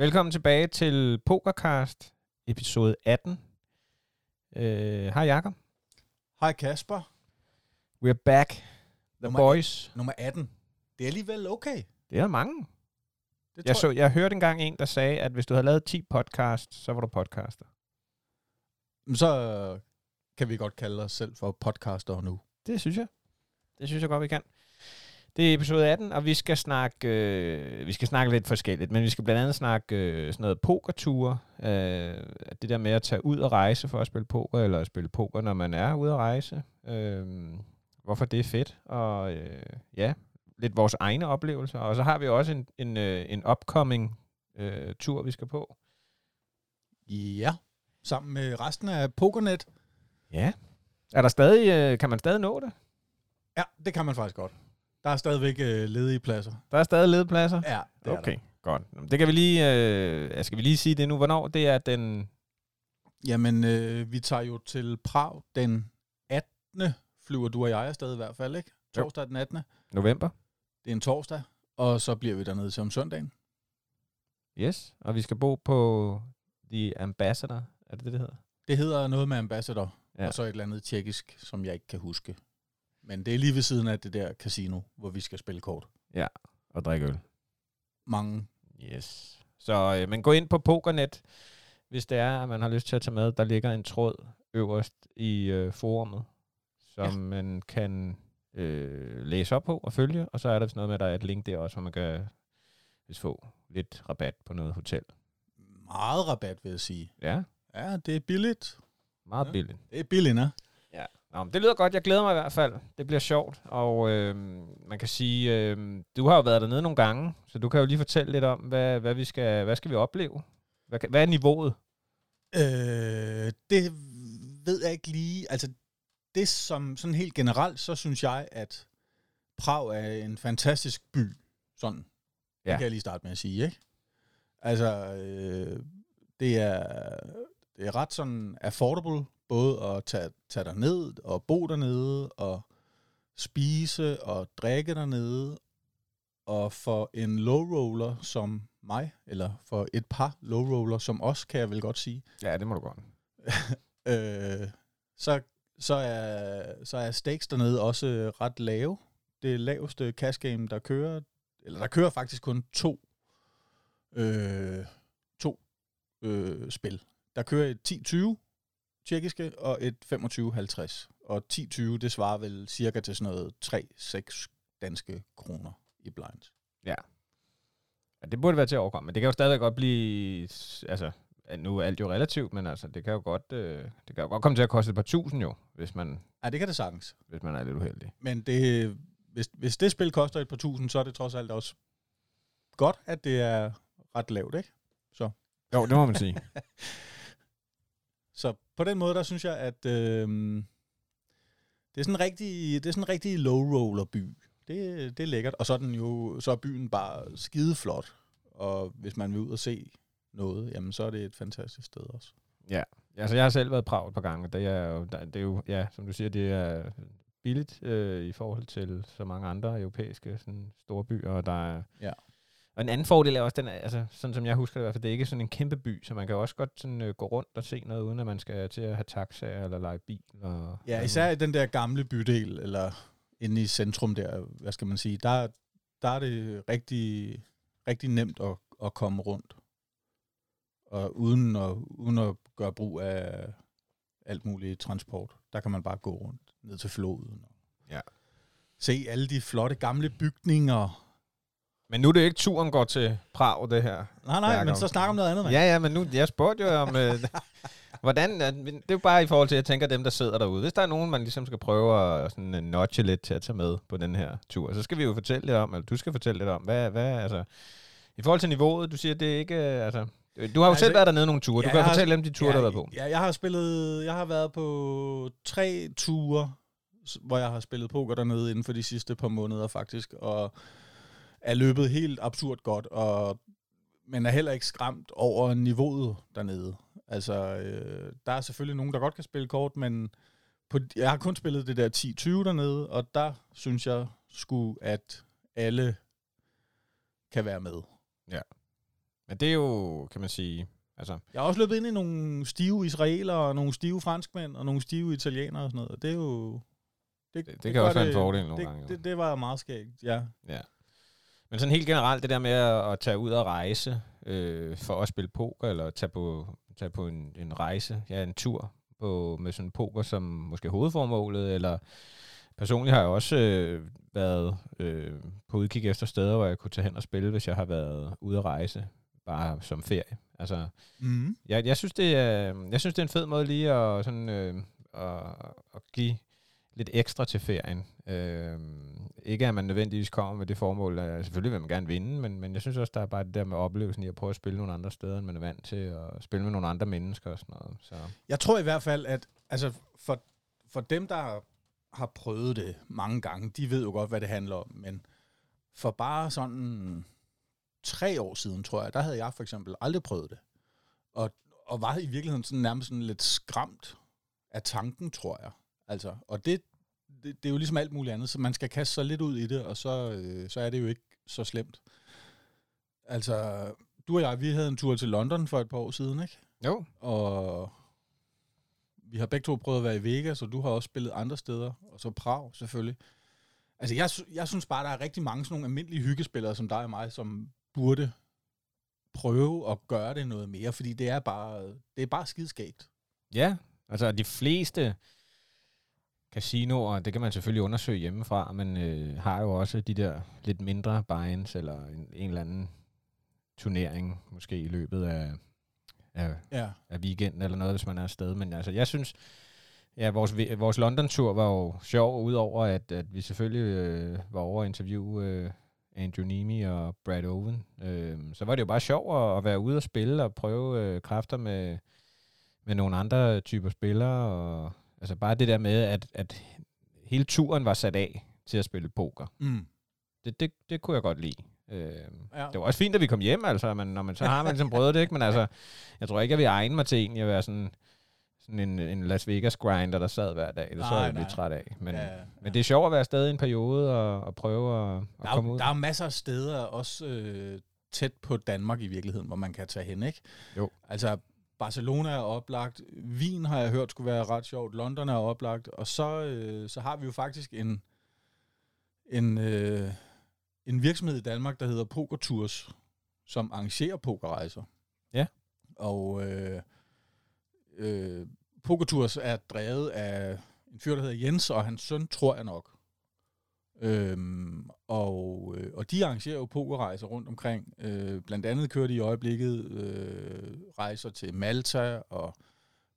Velkommen tilbage til Pokercast, episode 18. Uh, hej Jakob. Hej Kasper. We're back. The Nummer boys. Nummer 18. Det er alligevel okay. Det er mange. Det Jeg, så, jeg hørte engang en, der sagde, at hvis du havde lavet 10 podcasts, så var du podcaster. Så øh, kan vi godt kalde os selv for podcaster nu. Det synes jeg. Det synes jeg godt, vi kan. Det er episode 18, og vi skal snakke, øh, vi skal snakke lidt forskelligt, men vi skal blandt andet snakke øh, sådan noget pokerture. Øh, det der med at tage ud og rejse for at spille poker, eller at spille poker, når man er ude at rejse. Øh, hvorfor det er fedt, og øh, ja, lidt vores egne oplevelser. Og så har vi også en, en, øh, en upcoming øh, tur, vi skal på. Ja. Sammen med resten af Pokernet. Ja. Er der stadig, øh, kan man stadig nå det? Ja, det kan man faktisk godt. Der er stadigvæk øh, ledige pladser. Der er stadig ledepladser? Ja, det Okay, godt. Det kan vi lige, øh, skal vi lige sige det nu. Hvornår det er den... Jamen, øh, vi tager jo til Prag den 18. Flyver du og jeg afsted i hvert fald, ikke? Torsdag den 18. November? Det er en torsdag. Og så bliver vi dernede til om søndagen. Yes. Og vi skal bo på The Ambassador. Er det det, det hedder? Det hedder noget med Ambassador. Ja. Og så et eller andet tjekkisk, som jeg ikke kan huske. Men det er lige ved siden af det der casino, hvor vi skal spille kort. Og drikke øl. Mange. Yes. Så, øh, men gå ind på Pokernet, hvis det er, at man har lyst til at tage med. Der ligger en tråd øverst i øh, forumet, som ja. man kan øh, læse op på og følge. Og så er der vist noget med, at der er et link der også, hvor man kan hvis få lidt rabat på noget hotel. Meget rabat, vil jeg sige. Ja, Ja, det er billigt. meget Ja. billigt. Det er billigt, ne? Nå, men det lyder godt. Jeg glæder mig i hvert fald. Det bliver sjovt. Og øh, man kan sige, øh, du har jo været dernede nogle gange, så du kan jo lige fortælle lidt om, hvad, hvad, vi skal, hvad skal vi opleve? Hvad, hvad er niveauet? Øh, det ved jeg ikke lige. Altså, det som sådan helt generelt, så synes jeg, at Prag er en fantastisk by. Sådan. Ja. Det kan jeg lige starte med at sige, ikke? Altså, øh, det er, det er ret sådan affordable, både at tage, tage derned og bo dernede, og spise og drikke dernede, og for en low roller som mig, eller for et par low roller som os, kan jeg vel godt sige, Ja, det må du godt. øh, så, så, er, så er stakes dernede også ret lave. Det laveste cash game, der kører, eller der kører faktisk kun to, øh, to øh, spil. Der kører et 10-20 tjekkiske og et 25-50. Og 10-20, det svarer vel cirka til sådan noget 3-6 danske kroner i blinds. Ja, det burde være til at overkomme, men det kan jo stadigvæk godt blive, altså, nu er alt jo relativt, men altså, det kan jo godt, øh, det kan jo godt komme til at koste et par tusind jo, hvis man, Ja, det kan det sagtens. hvis man er lidt uheldig. Men det, hvis, hvis det spil koster et par tusind, så er det trods alt også godt, at det er ret lavt, ikke? Jo, det må man sige. Så på den måde, der synes jeg, at øh, det er sådan en rigtig, det er sådan en rigtig low roller by. Det, det er lækkert. Og så er, den jo, så er byen bare skideflot. Og hvis man vil ud og se noget, jamen så er det et fantastisk sted også. Ja, altså jeg har selv været i Prag et par gange, det er jo, det er jo ja, som du siger, det er billigt øh, i forhold til så mange andre europæiske sådan, store byer, og der er... Ja. Og en anden fordel er også, den er, altså, sådan som jeg husker det i hvert fald, det er ikke sådan en kæmpe by, så man kan også godt sådan, øh, gå rundt og se noget, uden at man skal til at have taxaer eller lege bil. Og, Ja, især i den der gamle bydel, eller inde i centrum der, hvad skal man sige, der, der er det rigtig, rigtig nemt at, at komme rundt. Og uden at, uden at gøre brug af alt muligt transport. Der kan man bare gå rundt ned til floden. Ja. Se alle de flotte gamle bygninger. Men nu er det ikke turen går til Prag, det her. Nej, nej, men så snak om noget andet, mand. Ja, ja, men nu, jeg spurgte jo om, øh, hvordan, øh, det er jo bare i forhold til, at jeg tænker dem, der sidder derude. Hvis der er nogen, man ligesom skal prøve at sådan, uh, notche lidt til at tage med på den her tur, så skal vi jo fortælle lidt om, eller du skal fortælle lidt om, hvad, hvad altså, i forhold til niveauet, du siger, det er ikke, øh, altså, du har jo Altså, selv været dernede nogle ture, du ja, kan har- fortælle dem de ture, ja, du har været på. Ja, jeg har spillet, jeg har været på tre ture, hvor jeg har spillet poker dernede inden for de sidste par måneder faktisk, og er løbet helt absurd godt, og, men er heller ikke skræmt over niveauet dernede. Altså, øh, der er selvfølgelig nogen, der godt kan spille kort, men på, jeg har kun spillet det der 10-20 dernede, og der synes jeg sgu, at alle kan være med. Men det er jo, kan man sige, altså... Jeg har også løbet ind i nogle stive israelere, og nogle stive franskmænd, og nogle stive italienere og sådan noget. Det er jo... Det, det, det kan også være en fordel nogle det, gange. jo. Det, det var meget skægt, ja. Ja. Men sådan helt generelt, det der med at, at tage ud og rejse øh, for at spille poker, eller tage på, tage på en, en rejse, ja, en tur på, med sådan poker som måske hovedformålet, eller personligt har jeg også øh, været øh, på udkig efter steder, hvor jeg kunne tage hen og spille, hvis jeg har været ude at rejse, bare som ferie. Altså, Mm. jeg, jeg, synes, det er, jeg synes, det er en fed måde lige at, sådan, øh, at, at give lidt ekstra til ferien. Øh, ikke at man nødvendigvis kommer med det formål, at selvfølgelig vil man gerne vinde, men, men jeg synes også, der er bare det der med oplevelsen i at prøve at spille nogle andre steder, end man er vant til, og spille med nogle andre mennesker og sådan noget. Så. Jeg tror i hvert fald, at altså for, for dem, der har prøvet det mange gange, de ved jo godt, hvad det handler om, men for bare sådan tre år siden, tror jeg, der havde jeg for eksempel aldrig prøvet det. Og, og var i virkeligheden sådan nærmest sådan lidt skræmt af tanken, tror jeg. Altså, og det, det, det er jo ligesom alt muligt andet, så man skal kaste sig lidt ud i det, og så, øh, så er det jo ikke så slemt. Altså, du og jeg, vi havde en tur til London for et par år siden, ikke? Jo. Og vi har begge to prøvet at være i Vegas, og du har også spillet andre steder, og så Prag selvfølgelig. Altså, jeg, jeg synes bare, der er rigtig mange sådan nogle almindelige hyggespillere som dig og mig, som burde prøve at gøre det noget mere, fordi det er bare, det er bare skidskægt. Ja, altså de fleste casinoer, det kan man selvfølgelig undersøge hjemmefra, men øh, har jo også de der lidt mindre buy-ins, eller en, en eller anden turnering, måske i løbet af, af, Ja. af weekenden eller noget, hvis man er afsted. Men altså, jeg synes, ja, vores, vores London-tur var jo sjov, udover at, at vi selvfølgelig øh, var over at interviewe øh, Andrew Nemi og Brad Owen. Øh, så var det jo bare sjov at, at være ude og spille og prøve øh, kræfter med, med nogle andre typer spillere. Og, altså bare det der med, at, at hele turen var sat af til at spille poker. Mm. Det, det, det kunne jeg godt lide. Øh, Ja. det var også fint, at vi kom hjem, altså, men når man, så har man ligesom prøvet det, ikke? Men altså, jeg tror ikke, jeg vil egne mig til egentlig at være sådan, sådan en, en Las Vegas grinder, der sad hver dag. Det så er jeg lidt træt af. Men, Ja, ja, men det er sjovt at være afsted i en periode og, og prøve at, at Der er, komme ud. der er masser af steder, også øh, tæt på Danmark i virkeligheden, hvor man kan tage hen, ikke? Jo. Altså, Barcelona er oplagt, Wien har jeg hørt skulle være ret sjovt, London er oplagt, og så, øh, så har vi jo faktisk en, en, øh, en virksomhed i Danmark, der hedder Poker Tours, som arrangerer pokerrejser. Ja. Og øh, øh, Poker Tours er drevet af en fyr, der hedder Jens, og hans søn, tror jeg nok. Øhm, og, øh, og de arrangerer jo pokerrejser rundt omkring. Øh, blandt andet kører de i øjeblikket øh, rejser til Malta og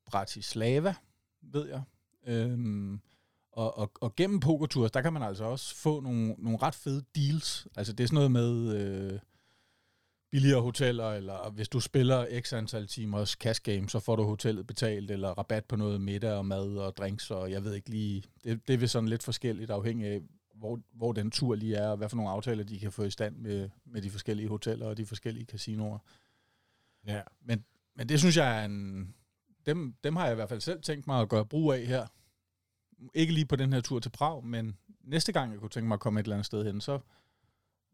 Bratislava, ved jeg. Øhm, og, og, og gennem pokertours, der kan man altså også få nogle, nogle ret fede deals. Altså det er sådan noget med øh, billigere hoteller, eller hvis du spiller x antal timers cash game, så får du hotellet betalt, eller rabat på noget middag og mad og drinks, og jeg ved ikke lige, det, det er sådan lidt forskelligt afhængig af, hvor, hvor den tur lige er, og hvad for nogle aftaler de kan få i stand med, med de forskellige hoteller og de forskellige casinoer. Ja. Men, men det synes jeg er en... Dem, dem har jeg i hvert fald selv tænkt mig at gøre brug af her. Ikke lige på den her tur til Prag, men næste gang jeg kunne tænke mig at komme et eller andet sted hen, så,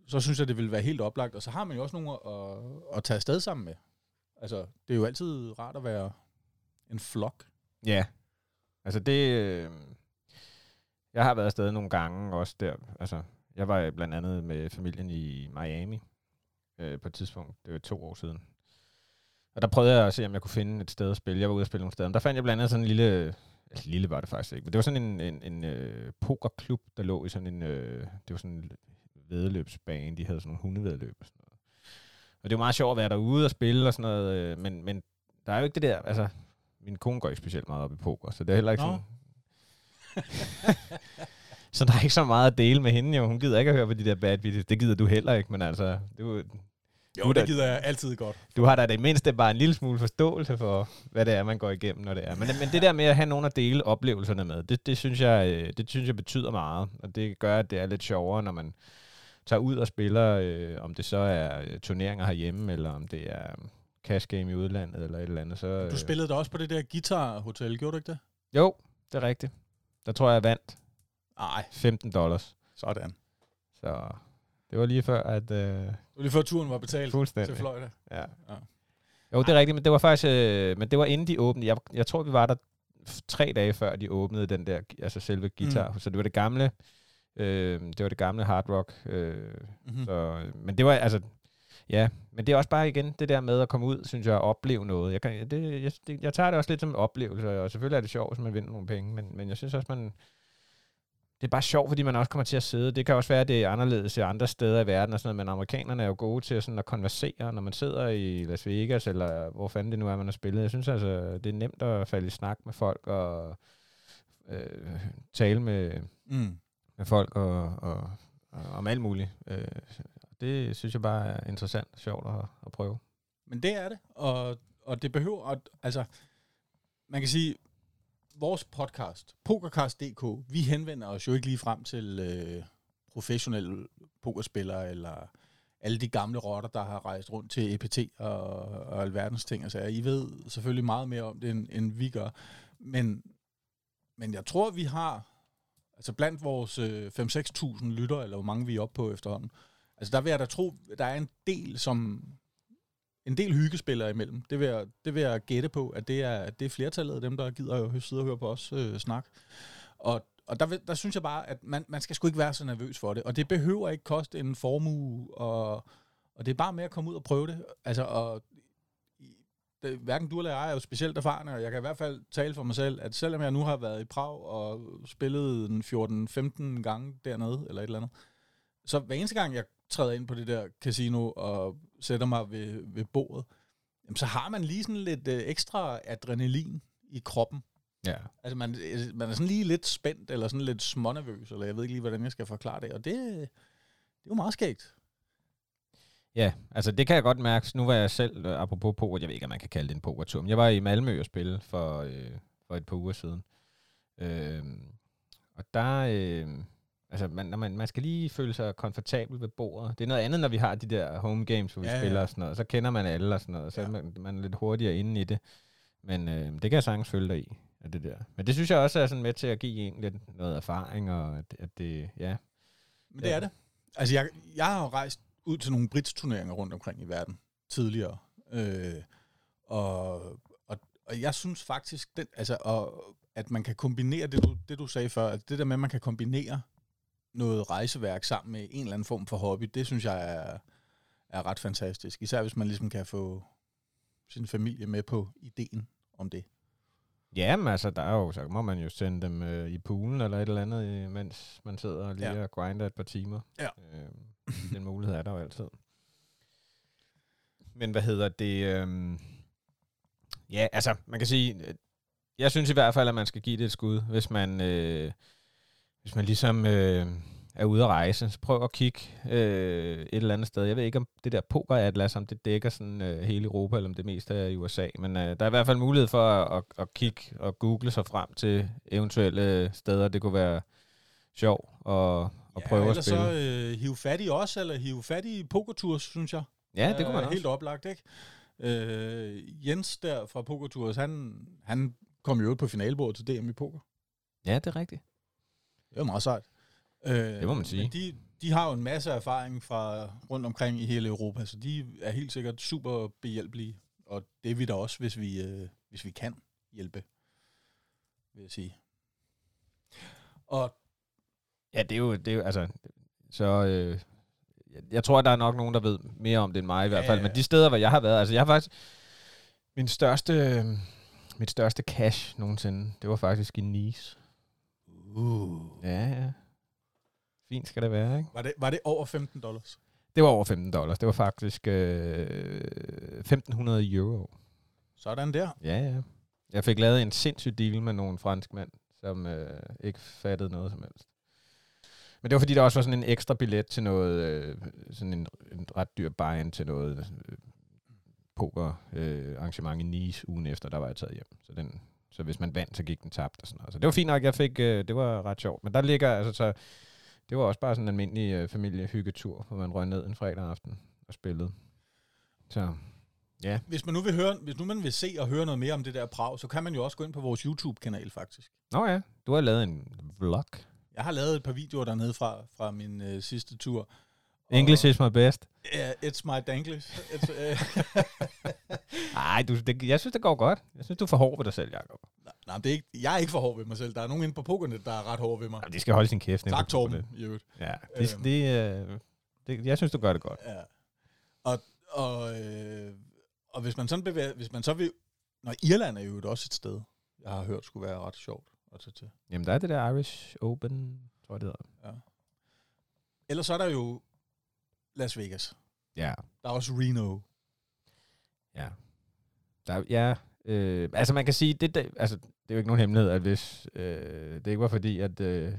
så synes jeg, det ville være helt oplagt. Og så har man jo også nogen at, at tage afsted sammen med. Altså, det er jo altid rart at være en flok. Ja. Altså det... Jeg har været afsted nogle gange også der. Altså, jeg var blandt andet med familien i Miami øh, på et tidspunkt. Det var to år siden. Og der prøvede jeg at se, om jeg kunne finde et sted at spille. Jeg var ude at spille nogle steder. Men der fandt jeg blandt andet sådan en lille... Altså, lille var det faktisk ikke. Men det var sådan en, en, en øh, pokerklub, der lå i sådan en... Øh, det var sådan en vedløbsbane. De havde sådan nogle hundevedløb og sådan noget. Og det var meget sjovt at være derude og spille og sådan noget. Øh, men, men der er jo ikke det der... Altså, min kone går ikke specielt meget op i poker, så det er heller ikke Nå. sådan... så der er ikke så meget at dele med hende, jo. Hun gider ikke at høre på de der bad videos. Det gider du heller ikke, men altså... Du, Jo, er det der- gider jeg altid godt. du har da det mindste bare en lille smule forståelse for, hvad det er, man går igennem, når det er. Men, men det der med at have nogen at dele oplevelserne med, det, det, synes jeg, øh, det synes jeg betyder meget. Og det gør, at det er lidt sjovere, når man tager ud og spiller, øh, om det så er øh, turneringer herhjemme, eller om det er øh, cash game i udlandet, eller et eller andet. Så, øh, Du spillede da også på det der guitar-hotel, gjorde du ikke det? Jo, det er rigtigt. Der tror jeg, jeg vandt Nej, 15 dollars. sådan. Så det var lige før, at øh, var lige før turen var betalt til Fuldstændig. Florida. Ja. Ja. Jo, det er rigtigt, men det var faktisk, øh, men det var inden de åbnede. Jeg, jeg tror, vi var der tre dage før de åbnede den der, altså selve guitar. Mm. Så det var det gamle, øh, det var det gamle hard rock. Øh, Mm-hmm. så, øh, men det var altså, ja, men det er også bare igen det der med at komme ud, synes jeg, og opleve noget. Jeg, kan, det, jeg, det, jeg tager det også lidt som en oplevelse, og selvfølgelig er det sjovt, hvis man vinder nogle penge, men, men jeg synes også, man, det er bare sjovt, fordi man også kommer til at sidde. Det kan også være, at det er anderledes i andre steder i verden, og sådan noget, men amerikanerne er jo gode til sådan at konversere, når man sidder i Las Vegas, eller hvor fanden det nu er, man har spillet. Jeg synes altså, det er nemt at falde i snak med folk, og øh, tale med, Mm. med folk, og, og, og om alt muligt. Øh, det synes jeg bare er interessant og sjovt at, at prøve. Men det er det, og, og det behøver, at, altså, man kan sige, vores podcast, pokercast.dk, vi henvender os jo ikke lige frem til øh, professionelle pokerspillere, eller alle de gamle rotter, der har rejst rundt til EPT og, og alverdens ting. Altså, I ved selvfølgelig meget mere om det, end, end vi gør. Men, men jeg tror, vi har, altså blandt vores øh, 5-6.000 lytter, eller hvor mange vi er oppe på efterhånden, altså der vil jeg da tro, der er en del, som en del hyggespillere imellem. Det vil jeg, det vil jeg gætte på, at det er, det er flertallet af dem, der gider jo sidde og høre på os øh, snak. Og, og der, vil- der synes jeg bare, at man, man skal sgu ikke være så nervøs for det. Og det behøver ikke koste en formue, og, og det er bare med at komme ud og prøve det. Altså, og, det, hverken du eller jeg er jo specielt erfarne, og jeg kan i hvert fald tale for mig selv, at selvom jeg nu har været i Prag og spillet en 14-15 gange dernede, eller et eller andet, så hver eneste gang, jeg træder ind på det der casino og sætter mig ved, ved bordet, jamen, så har man lige sådan lidt øh, ekstra adrenalin i kroppen. Ja. Altså man, øh, man er sådan lige lidt spændt, eller sådan lidt smånervøs, eller jeg ved ikke lige, hvordan jeg skal forklare det, og det, det er jo meget skægt. Ja, altså det kan jeg godt mærke. Nu var jeg selv, øh, apropos poker, jeg ved ikke, om man kan kalde det en pokertur, men jeg var i Malmø og spille for, øh, for et par uger siden. Øh, og der, øh, altså man, man, man skal lige føle sig komfortabel ved bordet. Det er noget andet, når vi har de der home games, hvor vi Ja, ja. spiller og sådan noget. Så kender man alle og sådan noget, så Ja. er man, man er lidt hurtigere inde i det. Men øh, det kan jeg sagtens følge dig i, af det der. Men det synes jeg også er sådan med til at give en lidt noget erfaring, og at, at det, ja. Men det Ja. er det. Altså jeg, jeg har jo rejst ud til nogle bridge-turneringer rundt omkring i verden tidligere, øh, og, og, og jeg synes faktisk, den, altså, og, at man kan kombinere det du, det, du sagde før, at det der med, at man kan kombinere noget rejseværk sammen med en eller anden form for hobby, det synes jeg er, er ret fantastisk. Især hvis man ligesom kan få sin familie med på ideen om det. Ja, men altså, der er jo, så må man jo sende dem øh, i poolen eller et eller andet, øh, mens man sidder lige Ja. og grinder et par timer. Ja. Øh, den mulighed er der jo altid. Men hvad hedder det? Øh, ja, altså, man kan sige, øh, jeg synes i hvert fald, at man skal give det et skud, hvis man, øh, hvis man ligesom øh, er ude at rejse. Så prøv at kigge øh, et eller andet sted. Jeg ved ikke, om det der pokeratlas, om det dækker sådan øh, hele Europa, eller om det meste er i USA. Men øh, der er i hvert fald mulighed for at, at, at kigge og google sig frem til eventuelle steder, det kunne være sjov at, at prøve at spille. så øh, hive fat i os, eller hive fat i pokertours, synes jeg. ja, det kunne man er også. Helt oplagt, ikke? Øh, Jens der fra Pokertours, han, han kom jo ud på finalebordet til DM i poker. Ja, det er rigtigt. Det var meget sejt. Øh, Det må man sige. Men de, de har jo en masse erfaring fra rundt omkring i hele Europa, så de er helt sikkert super behjælpelige. Og det er vi da også, hvis vi, øh, hvis vi kan hjælpe, vil jeg sige. Og Ja, det er jo, det er jo altså, så øh, jeg, tror, at der er nok nogen, der ved mere om det end mig i hvert fald. ja, Men ja. de steder, hvor jeg har været, altså jeg har faktisk, min største, øh, mit største cash nogensinde, det var faktisk i Nice. Uh, Ja, ja. Fint skal det være, ikke? var, det, var det over 15 dollars? Det var over 15 dollars. Det var faktisk øh, 1500 euro. Sådan der. Ja, ja. Jeg fik lavet en sindssyg deal med nogle franskmænd, som øh, ikke fattede noget som helst. Men det var fordi, der også var sådan en ekstra billet til noget, øh, sådan en, en ret dyr buy til noget øh, poker øh, arrangement i Nice ugen efter, der var jeg taget hjem. Så, den, så hvis man vandt, så gik den tabt og sådan noget. Så det var fint nok, jeg fik, øh, det var ret sjovt. Men der ligger, altså så, det var også bare sådan en almindelig øh, familiehyggetur, hvor man røg ned en fredag aften og spillede. Så ja, Hvis man nu vil høre, hvis nu man vil se og høre noget mere om det der Prag, så kan man jo også gå ind på vores YouTube-kanal faktisk. Nå ja, du har lavet en vlog. Jeg har lavet et par videoer dernede fra, fra min øh, sidste tur, English is my best. Yeah, it's my danglish. It's, uh, Nej, du, det, jeg synes, det går godt. Jeg synes, du er for hård ved dig selv, Jacob. nej, nej, det er ikke, jeg er ikke for hård ved mig selv. Der er nogen inde på pokernet, der er ret hård ved mig. Jamen, de skal holde sin kæft. Tak, Torben. Torben. i øvrigt. Ja, det, Øhm. det, øh, det, jeg synes, du gør det godt. Ja. Og, og, øh, og hvis man sådan bevæger, hvis man så vil, når Irland er jo også et sted, jeg har hørt skulle være ret sjovt at tage til. Jamen, der er det der Irish Open, tror jeg, det hedder. Ja. Ellers så er der jo Las Vegas. Ja, Der er også Reno. ja. Der, ja, øh, altså man kan sige, det, det, altså, det er jo ikke nogen hemmelighed, at hvis øh, det ikke var fordi, at øh,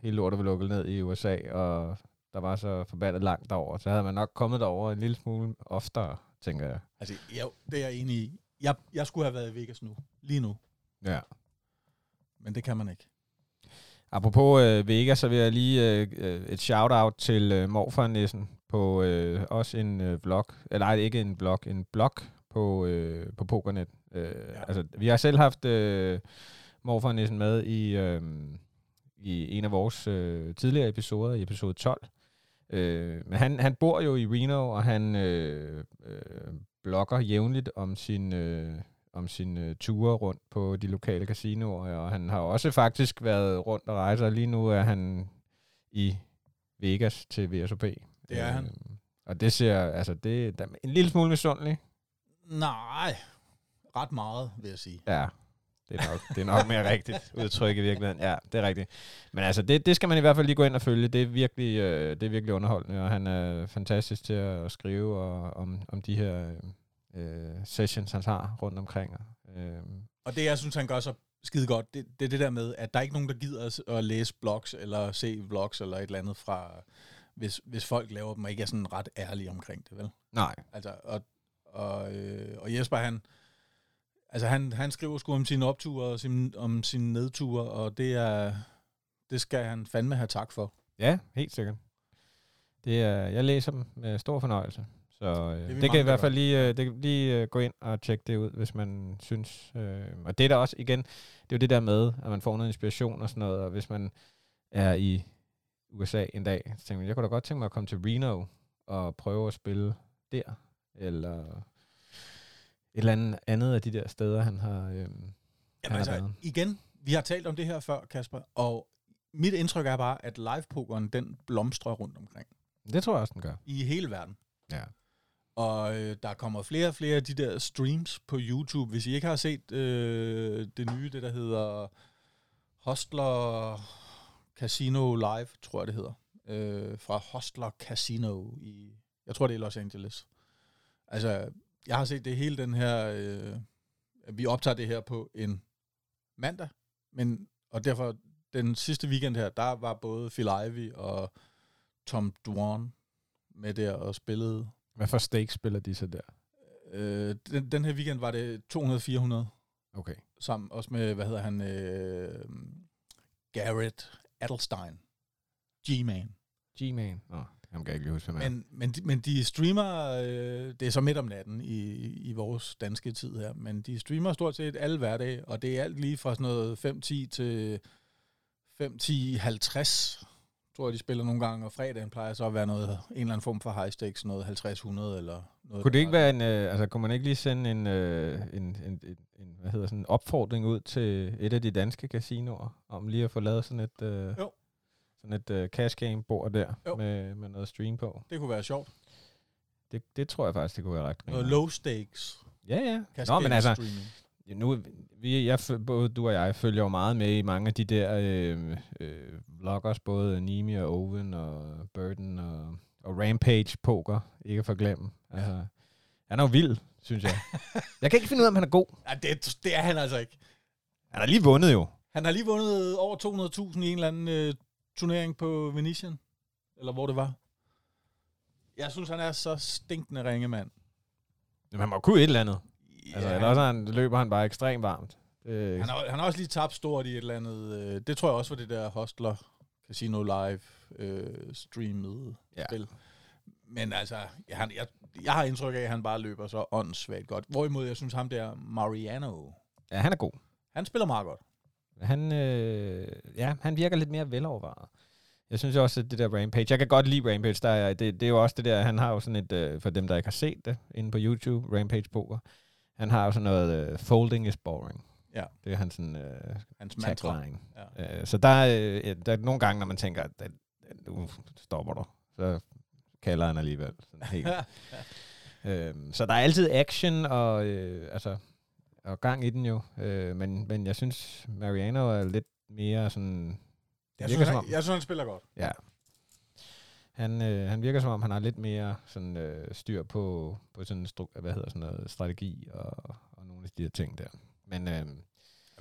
hele lortet var lukket ned i USA, og der var så forbandet langt derover, så havde man nok kommet derover en lille smule oftere, tænker jeg. Altså, ja, det er jeg enig i. Jeg, jeg skulle have været i Vegas nu. Lige nu. Ja. Men det kan man ikke. Apropos øh, Vega, så vil jeg lige øh, øh, et shout-out til øh, Morfarnissen på øh, også en øh, vlog. Eller nej, ikke en blog, en blog på, øh, på Pokernet. Øh, Ja. Altså, vi har selv haft øh, Morfarnissen med i, øh, i en af vores øh, tidligere episoder, i episode 12. Øh, men han, han bor jo i Reno, og han øh, øh, blogger jævnligt om sin... Øh, om sine øh, ture rundt på de lokale casinoer, og han har også faktisk været rundt og rejse, og lige nu er han i Vegas til VSOP. Det er han. Øh, og det ser, altså det der er en lille smule misundelig. Nej, ret meget, vil jeg sige. Ja, det er nok, det er nok mere rigtigt udtryk i virkeligheden. Ja, det er rigtigt. Men altså, det, det skal man i hvert fald lige gå ind og følge. Det er virkelig, øh, det er virkelig underholdende, og han er fantastisk til at skrive og, om, om de her øh, sessions, han har rundt omkring. Øh, Og det, jeg synes, han gør så skide godt, det, det er det der med, at der er ikke nogen, der gider at, at læse blogs, eller se vlogs, eller et eller andet fra, hvis, hvis folk laver dem, og ikke er sådan ret ærlige omkring det, vel? nej, Altså, og, og, øh, og Jesper, han, altså han, han skriver sgu om sine opture og sin, om sine nedture, og det er, det skal han fandme have tak for. Ja, helt sikkert. Det er, jeg læser dem med stor fornøjelse. Så øh, det, det kan i hvert fald lige, øh, det kan lige øh, gå ind og tjekke det ud, hvis man synes. Øh, og det er der også, igen, det er jo det der med, at man får noget inspiration og sådan noget, og hvis man er i USA en dag, så tænker man, jeg kunne da godt tænke mig at komme til Reno og prøve at spille der, eller et eller andet, andet af de der steder, han har, øh, Jamen har altså, været. igen, vi har talt om det her før, Kasper, og mit indtryk er bare, at livepokeren, den blomstrer rundt omkring Det tror jeg også, den gør. i hele verden. Ja. Og øh, der kommer flere og flere af de der streams på YouTube. Hvis I ikke har set øh, det nye, det der hedder Hostler Casino Live, tror jeg det hedder. Øh, fra Hostler Casino i, jeg tror det er Los Angeles. Altså, jeg har set det hele den her, øh, vi optager det her på en mandag, men, og derfor den sidste weekend her, der var både Phil Ivey og Tom Dwan med der og spillede hvad for stakes spiller de så der? Øh, den, den her weekend var det 200-400, Okay. sammen også med, hvad hedder han, øh, Garrett Adelstein, G-Man. G-Man. Nå, ham kan jeg ikke lige huske, hvem. Men, men, de, men de streamer, øh, det er så midt om natten i, i vores danske tid her, men de streamer stort set alle hverdage, og det er alt lige fra sådan noget 5-10 til 5-10-50, tror jeg, de spiller nogle gange, og fredagen plejer så at være noget, en eller anden form for high stakes, noget 50-100 eller noget. Kunne det ikke være en, øh, altså kunne man ikke lige sende en, øh, en, en, en, en, hvad hedder sådan en opfordring ud til et af de danske casinoer, om lige at få lavet sådan et, øh, Jo. sådan et øh, cash game bord der, Jo. med, med noget stream på. Det kunne være sjovt. Det, det tror jeg faktisk, det kunne være ret Noget low stakes. Ja, ja. Nå, cascade men altså, streaming. Nu, vi, jeg, både du og jeg følger jo meget med i mange af de der øh, øh, vloggers, både Nimi og Owen og Burden og, og Rampage Poker, ikke at forglemme. Altså, han er jo vild, synes jeg. jeg kan ikke finde ud af, om han er god. Ja, det, det er han altså ikke. Han har lige vundet jo. Han har lige vundet over 200.000 i en eller anden øh, turnering på Venetian. Eller hvor det var. Jeg synes, han er så stinkende ringemand. Men han må kunne et eller andet. Ja, Altså, eller også han, løber han bare ekstremt varmt. Det, han, har, han har også lige tabt stort i et eller andet. Øh, det tror jeg også var det der Hostler Casino Live øh, streamet Ja. spil. Men altså, ja, han, jeg, jeg har indtryk af, at han bare løber så åndssvagt godt. Hvorimod jeg synes, ham der Mariano, ja, han er god. han spiller meget godt. Han, øh, ja, han virker lidt mere velovervejet. Jeg synes også, at det der Rampage, jeg kan godt lide Rampage, der er, det, det er jo også det der, han har jo sådan et, øh, for dem, der ikke har set det, inde på YouTube, Rampage Poker, han har jo sådan noget, øh, folding is boring. Ja. Det er hans sådan, øh, Hans tagline. Ja. Øh, så der er, øh, der er nogle gange, når man tænker, at at nu stopper du, så kalder han alligevel. Sådan helt. øhm, så der er altid action og, øh, altså, og gang i den jo. Øh, men, men jeg synes, Mariano er lidt mere sådan... Jeg synes, han, jeg synes, han spiller godt. ja. Han, øh, han virker som om, han har lidt mere sådan, øh, styr på, på sådan, stru- hvad hedder sådan noget, strategi og, og nogle af de her ting der. Men øh,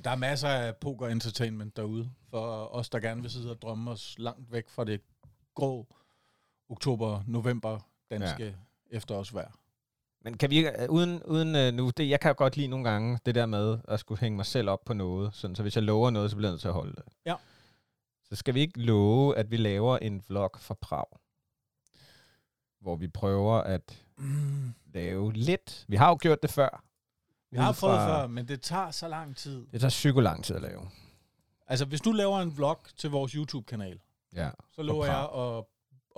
Der er masser af poker-entertainment derude, for os, der gerne vil sidde og drømme os langt væk fra det grå oktober-november danske ja. efterårsvejr. Men kan vi øh, uden, uden øh, nu, det, jeg kan godt lide nogle gange det der med at skulle hænge mig selv op på noget, sådan, så hvis jeg lover noget, så bliver jeg nødt til at holde det. Ja. Så skal vi ikke love, at vi laver en vlog fra Prag, hvor vi prøver at Mm. lave lidt. Vi har jo gjort det før. Vi har prøvet fra- før, men det tager så lang tid. Det tager psyko lang tid at lave. Altså, hvis du laver en vlog til vores YouTube-kanal, Ja. så lover jeg at,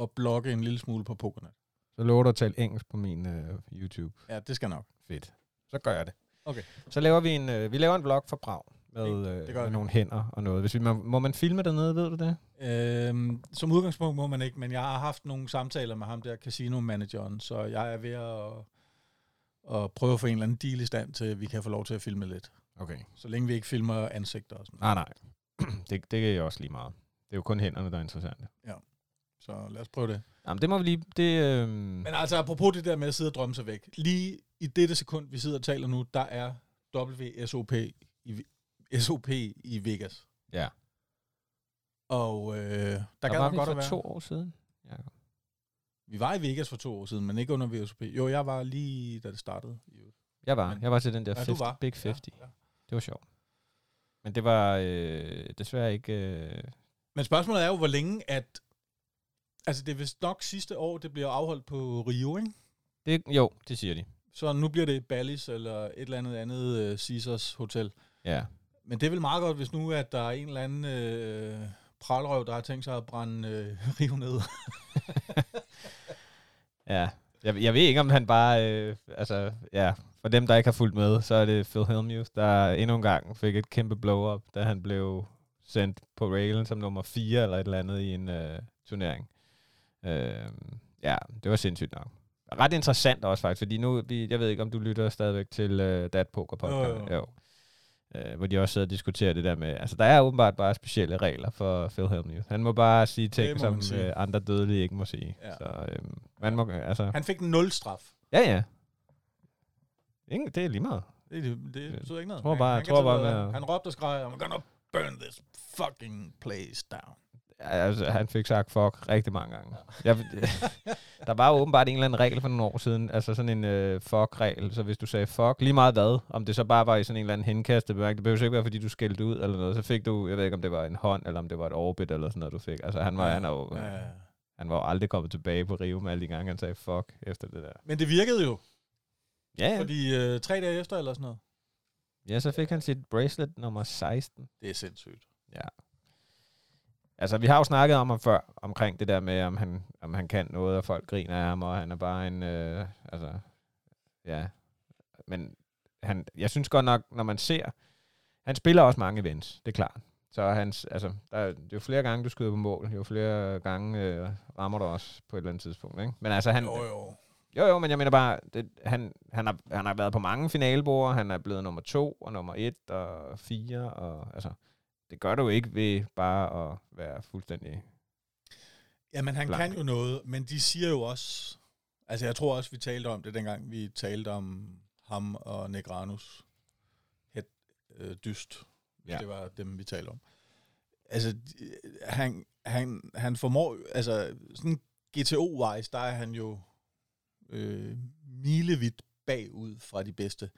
at blogge en lille smule på Pokernet. Så lover du at tale engelsk på min øh, YouTube. Ja, det skal nok. Fedt. Så gør jeg det. Okay. Så laver vi en, øh, vi laver en vlog fra Prag med, Det- det gør øh, med nogle hænder og noget. Hvis vi, må, må man filme dernede, ved du det? Øhm, som udgangspunkt må man ikke, men jeg har haft nogle samtaler med ham der, casino-manageren, så jeg er ved at, at prøve at få en eller anden deal i stand til, at vi kan få lov til at filme lidt. Okay. Så længe vi ikke filmer ansigter og sådan Nej, nej. det, det er også lige meget. Det er jo kun hænderne, der er interessante. Så lad os prøve det. Jamen, det må vi lige... Det, øh, Men altså, apropos det der med at sidde og drømme sig væk. Lige i dette sekund, vi sidder og taler nu, der er WSOP i, SOP i Vegas. ja. Og øh, der, Der, gad var man godt for at være. to år siden. Ja. Vi var i Vegas for to år siden, men ikke under VSOP. Jo, jeg var lige, da det startede. Jeg var. Men- Jeg var til den der Ja, du 50, var. Big 50. Ja, ja. Det var sjovt. Men det var øh, desværre ikke... Øh, Men spørgsmålet er jo, hvor længe at... Altså, det er vist nok sidste år, det bliver afholdt på Rio, ikke? det, jo, det siger de. Så nu bliver det Ballis eller et eller andet andet uh, Caesars Hotel. Ja. Men det er vel meget godt, hvis nu at der er en eller anden øh, pralrøv, der har tænkt sig at brænde øh, Rio ned. Ja. Jeg, jeg ved ikke, om han bare... Øh, altså, ja. For dem, der ikke har fulgt med, så er det Phil Hellmuth, der endnu en gang fik et kæmpe blow-up, da han blev sendt på railen som nummer 4 eller et eller andet i en øh, turnering. Øh, ja, det var sindssygt nok. Ret interessant også faktisk, fordi nu, jeg ved ikke, om du lytter stadigvæk til øh, Dat Poker podcast. Jo, jo. jo. Øh, hvor de også sidder og diskuterer det der med, altså der er åbenbart bare specielle regler for Phil Hellmuth. Han må bare sige ting, som sige. øh, andre dødelige ikke må sige. Ja. Så øh, man må, altså, Han fik nul straf. ja ja. Ingen, det er lige meget. Det, det, det betyder ikke noget. tror bare- han, tror kan bare med han råbte og skreg, I'm gonna burn this fucking place down. Ja, Altså, han fik sagt fuck rigtig mange gange. Jeg, der var jo åbenbart en eller anden regel for nogle år siden, altså sådan en øh, fuck-regel, så hvis du sagde fuck, lige meget hvad, om det så bare var i sådan en eller anden henkastet bemærkning, det behøver ikke være, fordi du skældte ud eller noget, så fik du, jeg ved ikke, om det var en hånd, eller om det var et orbit eller sådan noget, du fik. Altså, han var, han er jo, Ja, ja. han var jo aldrig kommet tilbage på Rio med alle de gange, han sagde fuck efter det der. Men det virkede jo, Ja, ja. fordi øh, tre dage efter eller sådan noget. Ja, så fik han sit bracelet nummer 16. Det er sindssygt. Ja. Altså, vi har jo snakket om ham før, omkring det der med, om han, om han kan noget, og folk griner af ham, og han er bare en, øh, altså, ja. Men han, jeg synes godt nok, når man ser, han spiller også mange events, det er klart. Så hans, altså, der, er- jo flere gange, du skyder på mål, jo flere gange øh, rammer du også på et eller andet tidspunkt, ikke? Men altså, han, Jo, jo. jo, jo, men jeg mener bare, det, han, han, har, han har været på mange finalebord, han er blevet nummer to, og nummer et, og fire, og altså, det gør du ikke ved bare at være fuldstændig... Jamen, han Blank. kan jo noget, men de siger jo også... Altså, jeg tror også, vi talte om det, dengang vi talte om ham og Negranus. Het, øh, dyst. Ja. Det var dem, vi talte om. Altså, han, han, han formår... Altså, sådan GTO-wise, der er han jo øh, milevidt bagud fra de bedste.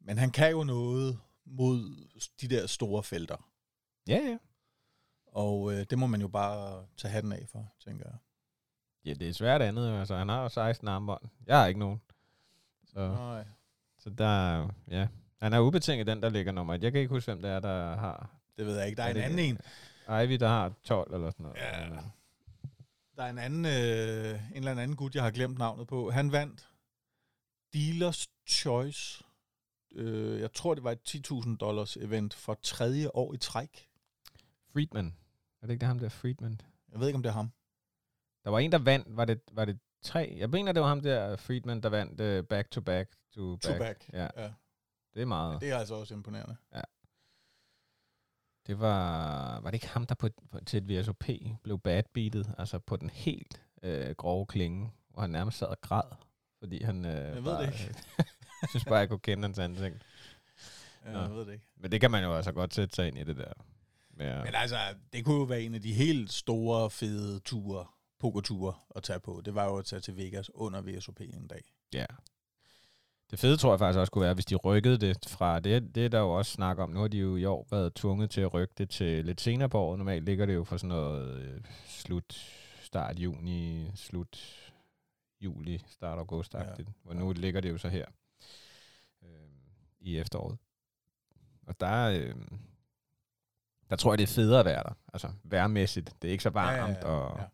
Men han kan jo noget mod de der store felter. Ja, ja. Og øh, det må man jo bare tage hatten af for, tænker jeg. Ja, det er svært andet. Altså, han har jo 16 armbånd. Jeg har ikke nogen. Så, Nej. så der, ja. Han er ubetinget den, der ligger nummer et. Jeg kan ikke huske, hvem det er, der har... Det ved jeg ikke. Der er, Er en anden en. Ivy, der har 12 eller sådan noget. Ja. Der er en anden, øh, en eller anden gut, jeg har glemt navnet på. Han vandt Dealers Choice. Øh, jeg tror, det var et 10.000 dollars event for tredje år i træk. Friedman. Er det ikke det ham der, Friedman? Jeg ved ikke, om det er ham. Der var en, der vandt, var det, var det tre? Jeg mener, det var ham der, Friedman, der vandt uh, back to back to back. To back. Ja, Ja. det er meget. Det er altså også imponerende. Det var, var det ikke ham, der på, på, til et VSOP blev badbeatet, altså på den helt øh, grove klinge, hvor han nærmest sad og græd, fordi han... Øh, Jeg ved bare, det ikke. jeg synes bare, jeg kunne kende hans ansigt. Ja, jeg ved det ikke. Men det kan man jo altså godt sætte sig ind i det der. Med, Men altså, det kunne jo være en af de helt store, fede ture, pokerture at tage på. Det var jo at tage til Vegas under VSOP en dag. Ja. Det fede tror jeg faktisk også kunne være, hvis de rykkede det fra, det, det er der jo også snak om, nu har de jo i år været tvunget til at rykke det til lidt senere på året. Normalt ligger det jo for sådan noget øh, slut, start juni, slut juli, start august ja. Hvor nu ligger det jo så her øh, i efteråret. Og der, øh, der tror jeg, det er federe at være der. Altså værmæssigt. Det er ikke så varmt, Ja, ja, ja. og Ja.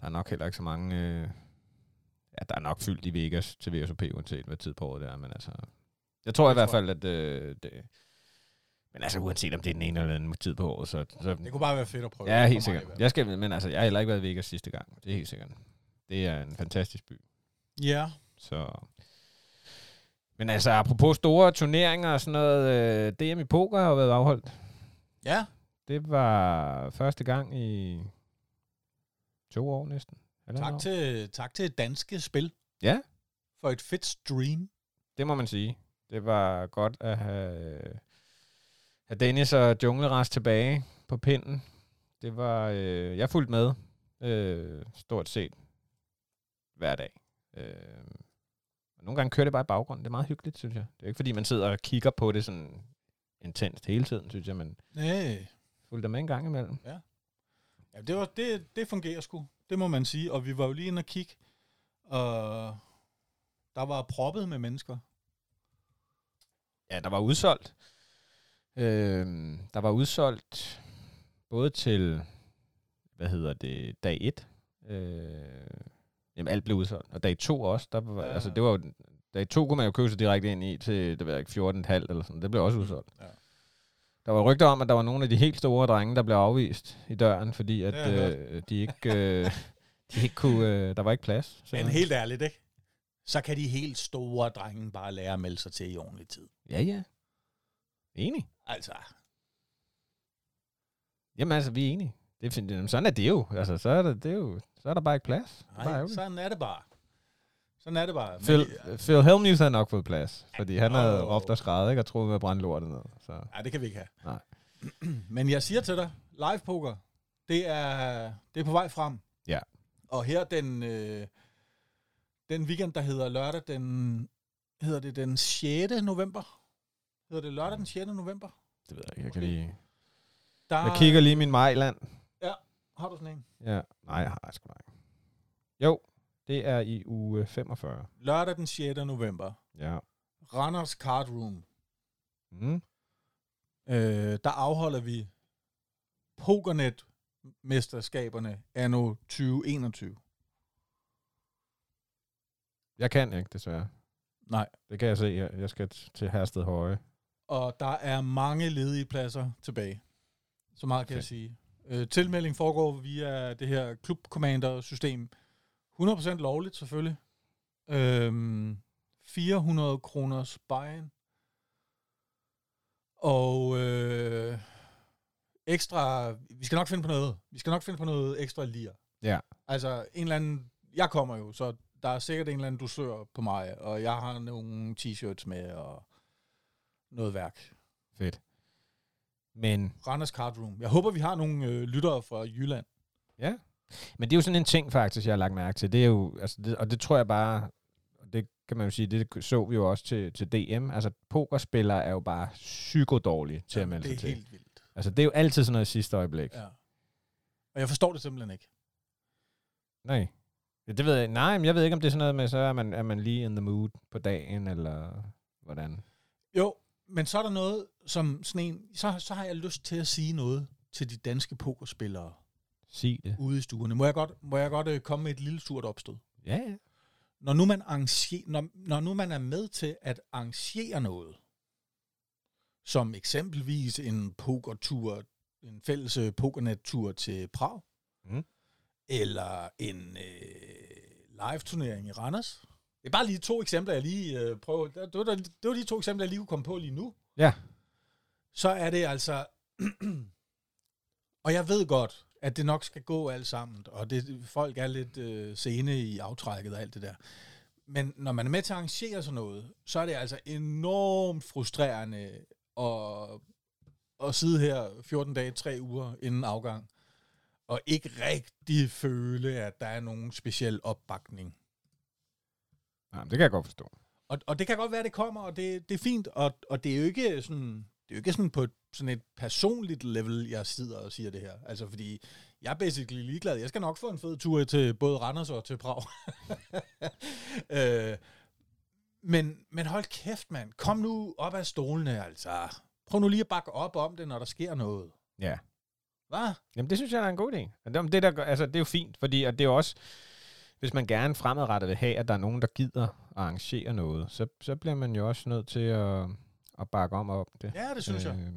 der er nok heller ikke så mange... Øh, ja, der er nok fyldt i Vegas til VSOP, uanset hvad tid på året det er, men altså... Jeg tror i Det hvert fald, at øh, det... Men altså, uanset om det er den ene eller den anden tid på året, så... så Det kunne bare være fedt at prøve. ja, helt i sikkert. Jeg skal, men altså, jeg har heller ikke været i Vegas sidste gang. Det er helt sikkert. Det er en fantastisk by. Ja, Så... Men altså, apropos store turneringer og sådan noget, øh, DM i poker har jo været afholdt. Ja. Det var første gang i to år næsten. Halvandet Tak år. til, tak til Danske Spil. Ja. For et fedt stream. Det må man sige. Det var godt at have, have Dennis og Jungleras tilbage på pinden. Det var, øh, jeg fulgte med øh, stort set hver dag. Øh, og nogle gange kører det bare i baggrunden. Det er meget hyggeligt, synes jeg. Det er ikke, fordi man sidder og kigger på det sådan intenst hele tiden, synes jeg, men Nej. fulgte med en gang imellem. Ja, det, var, det, det fungerer sgu. Det må man sige. Og vi var jo lige inde og kigge. Og der var proppet med mennesker. Ja, der var udsolgt. Øh, der var udsolgt både til, hvad hedder det, dag 1. Øh, jamen, alt blev udsolgt. Og dag 2 også. Der var, Ja. ja. altså, det var jo, dag 2 kunne man jo købe sig direkte ind i til, det var ikke 14,5 eller sådan. Det blev også udsolgt. Ja. Der var rygter om, at der var nogle af de helt store drenge, der blev afvist i døren, fordi at jeg øh, de ikke, øh, de ikke kunne, øh, der var ikke plads. Men simpelthen. helt ærligt, ikke? Så kan de helt store drenge bare lære at melde sig til i ordentlig tid. Ja, ja. Enig. Altså, Jamen altså, vi er enige. Det er, sådan er det jo. Altså, så er, det, det er jo, så er der bare ikke plads. Nej, sådan er det bare. Sådan er det bare. Men- Phil, Phil Helmuth havde nok fået plads, fordi han havde råbt og skrevet, ikke, og troet med at brænde lortet ned. Så. Nej, det kan vi ikke have. Nej. Men jeg siger til dig, live poker, det er, det er på vej frem. Ja. Og her den, øh, den weekend, der hedder lørdag, den, hedder det den 6. november? Hedder det lørdag den 6. november? Det ved jeg ikke. Jeg, kan lige... Der, jeg kigger lige min Majland. Har du sådan en? Ja. Nej, jeg har sgu ikke. Jo, det er i uge 45. Lørdag den 6. november. Ja. Randers Card Room. Mm. Øh, der afholder vi Pokernet-mesterskaberne anno 2021. Jeg kan ikke, desværre. Nej. Det kan jeg se. Jeg, skal til Hersted Høje. Og der er mange ledige pladser tilbage. Så meget kan Okay. jeg sige. Øh, tilmelding foregår via det her Club Commander-system. 100% lovligt selvfølgelig. Øhm, 400 kroner buy Og øh, ekstra... Vi skal nok finde på noget. Vi skal nok finde på noget ekstra lir. Ja. Altså en eller anden... Jeg kommer jo, så der er sikkert en eller anden dusør på mig, og jeg har nogle t-shirts med, og noget værk. Fedt. Men, Randers Card Room. Jeg håber, vi har nogle øh, lyttere fra Jylland. ja. Men det er jo sådan en ting, faktisk, jeg har lagt mærke til. Det er jo, altså det, og det tror jeg bare, det kan man jo sige, det så vi jo også til, til DM. Altså, pokerspillere er jo bare psykodårlige til at melde det sig er til. helt vildt. Altså, det er jo altid sådan noget sidste øjeblik. Ja. Og jeg forstår det simpelthen ikke. Nej. Ja, det ved jeg. Nej, men jeg ved ikke, om det er sådan noget med, så er man, er man lige in the mood på dagen, eller hvordan. Jo, men så er der noget, som sådan en, så, så har jeg lyst til at sige noget til de danske pokerspillere. Sig det. ude i stuerne. Må jeg godt, må jeg godt øh, komme med et lille surt opstød? Ja, ja. Når nu, man arrangerer, når, når nu man er med til at arrangere noget, som eksempelvis en pokertur, en fælles øh, pokernet-tur til Prag, Mm. eller en øh, live-turnering i Randers. Det er bare lige to eksempler, jeg lige øh, prøver. Det var, det var de to eksempler, jeg lige kunne komme på lige nu. Ja. Så er det altså... og jeg ved godt, at det nok skal gå alt sammen, og det, folk er lidt øh, sene i aftrækket og alt det der. Men når man er med til at arrangere sådan noget, så er det altså enormt frustrerende at, at sidde her 14 dage, 3 uger inden afgang, og ikke rigtig føle, at der er nogen speciel opbakning. ja det kan jeg godt forstå. Og, og det kan godt være, at det kommer, og det, det er fint, og, og det er jo ikke sådan, det er jo ikke sådan på et, sådan et personligt level, jeg sidder og siger det her. Altså, fordi jeg er basically ligeglad. Jeg skal nok få en fed tur til både Randers og til Prag. øh, men, men hold kæft, mand. Kom nu op af stolene, altså. Prøv nu lige at bakke op om det, når der sker noget. Ja. Hvad? Jamen, det synes jeg er en god idé. Det, der, altså, det er jo fint, fordi og det er jo også, hvis man gerne fremadrettet vil have, at der er nogen, der gider at arrangere noget, så, så bliver man jo også nødt til at, at bakke om om det. Ja, det synes øh. jeg.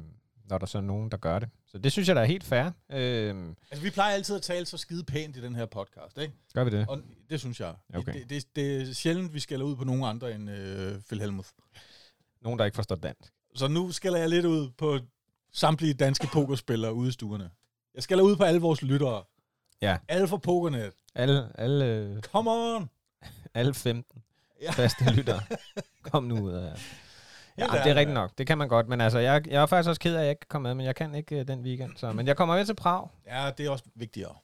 Når der så er nogen, der gør det. Så det synes jeg, der er helt fair. Øh, Altså, vi plejer altid at tale så skide pænt i den her podcast, ikke? gør vi det? Og det synes jeg. Okay. Det, det, det er sjældent, vi skælder ud på nogen andre end øh, Phil Helmuth. Nogen, der ikke forstår dansk. Så nu skælder jeg lidt ud på samtlige danske pokerspillere ude i stuerne. Jeg skælder ud på alle vores lyttere. Ja. Alle fra Pokernet. Alle, alle, Come on! alle 15 Ja. faste lyttere. Kom nu ud af Ja, det er rigtigt nok. Det kan man godt. Men altså, jeg, jeg er faktisk også ked af, at jeg ikke kan komme med, men jeg kan ikke uh, den weekend. Så, men jeg kommer med til Prag. Ja, det er også vigtigere.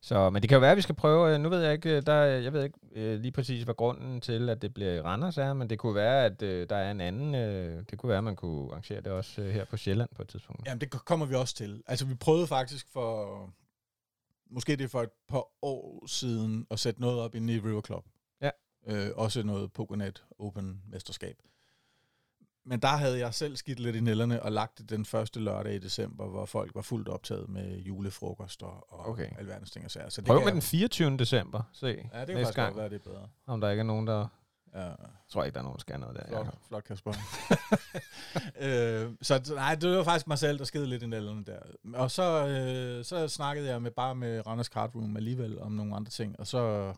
Så, men det kan jo være, at vi skal prøve. øh, Nu ved jeg ikke, øh, der, jeg ved ikke øh, lige præcis, hvad grunden til, at det bliver i Randers er, men det kunne være, at øh, der er en anden. Øh, det kunne være, at man kunne arrangere det også øh, her på Sjælland på et tidspunkt. Jamen, det kommer vi også til. Altså, vi prøvede faktisk for... Måske det er for et par år siden at sætte noget op inde i River Club. Ja. Øh, også noget Pokernet Open mesterskab. Men der havde jeg selv skidt lidt i nælderne og lagt det den første lørdag i december, hvor folk var fuldt optaget med julefrokost og, og Okay. alverdens ting og sager. Så det Prøv med jeg- den 24. december. Se Ja, det kan næste faktisk gang, godt være, det er bedre. om der ikke er nogen, der... Ja, Jeg tror ikke, der er nogen, der skal noget der. flot, Jacob. flot Kasper. øh, så nej, det var faktisk mig selv, der skede lidt i nælderne der. Og så, øh, så snakkede jeg med bare med Randers Card Room alligevel om nogle andre ting, og så,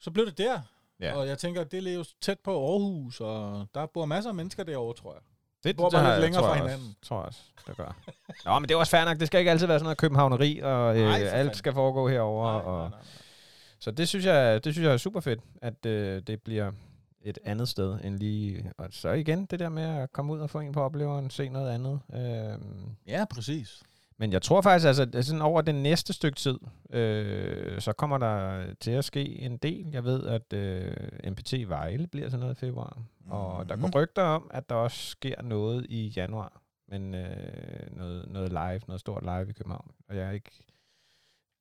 så blev det der. Ja. Og jeg tænker, det er jo tæt på Aarhus, og der bor masser af mennesker derovre, tror jeg. Det bor bare har lidt længere fra jeg også- hinanden. Tror jeg også, der gør. Nå, men det er også fair nok. Det skal ikke altid være sådan noget københavneri, og øh, Nej, alt fanden. skal foregå herover. Nej, og, nej, nej, nej. Så det synes jeg, det synes jeg er super fedt, at øh, det bliver et andet sted end lige... Og så igen det der med at komme ud og få en på opleveren, se noget andet. Øhm, Ja, præcis. Men jeg tror faktisk, altså at sådan over det næste stykke tid, øh, så kommer der til at ske en del. Jeg ved, at øh, MPT Vejle bliver sådan noget i februar. Og der Mhm. går rygter om, at der også sker noget i januar. Men øh, noget, noget live, noget stort live i København. Og jeg er ikke...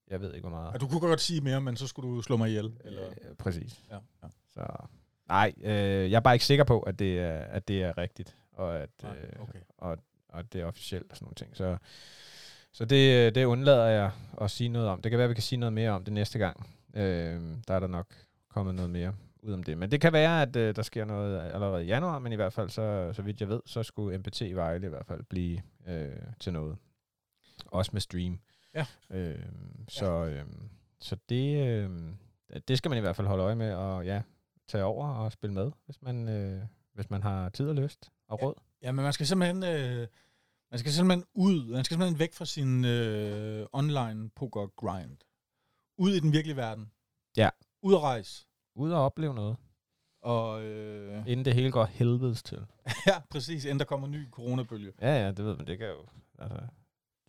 Jeg ved ikke, hvor meget. Og du kunne godt sige mere, men så skulle du slå mig ihjel. Eller? Øh, præcis. Ja, ja. Så nej, øh, jeg er bare ikke sikker på, at det er, at det er rigtigt, og at, Nej, øh, okay. og, og at det er officielt og sådan nogle ting. Så, så det, det undlader jeg at sige noget om. Det kan være, at vi kan sige noget mere om det næste gang. Øh, der er der nok kommet noget mere ud om det. Men det kan være, at øh, der sker noget allerede i januar, men i hvert fald, så, så vidt jeg ved, så skulle MPT i Vejle i hvert fald blive øh, til noget. Også med stream. Ja. Øh, så, øh, så det, øh, det skal man i hvert fald holde øje med, og ja, tage over og spille med, hvis man, øh, hvis man har tid og lyst og råd. Ja, men man skal simpelthen, øh, man skal simpelthen ud, man skal simpelthen væk fra sin øh, online poker grind. Ud i den virkelige verden. Ja. Ud at rejse. Ud og opleve noget, Og øh, inden det hele går helvedes til. ja, præcis, inden der kommer en ny coronabølge. Ja, ja, det ved man. Det kan jo... Altså,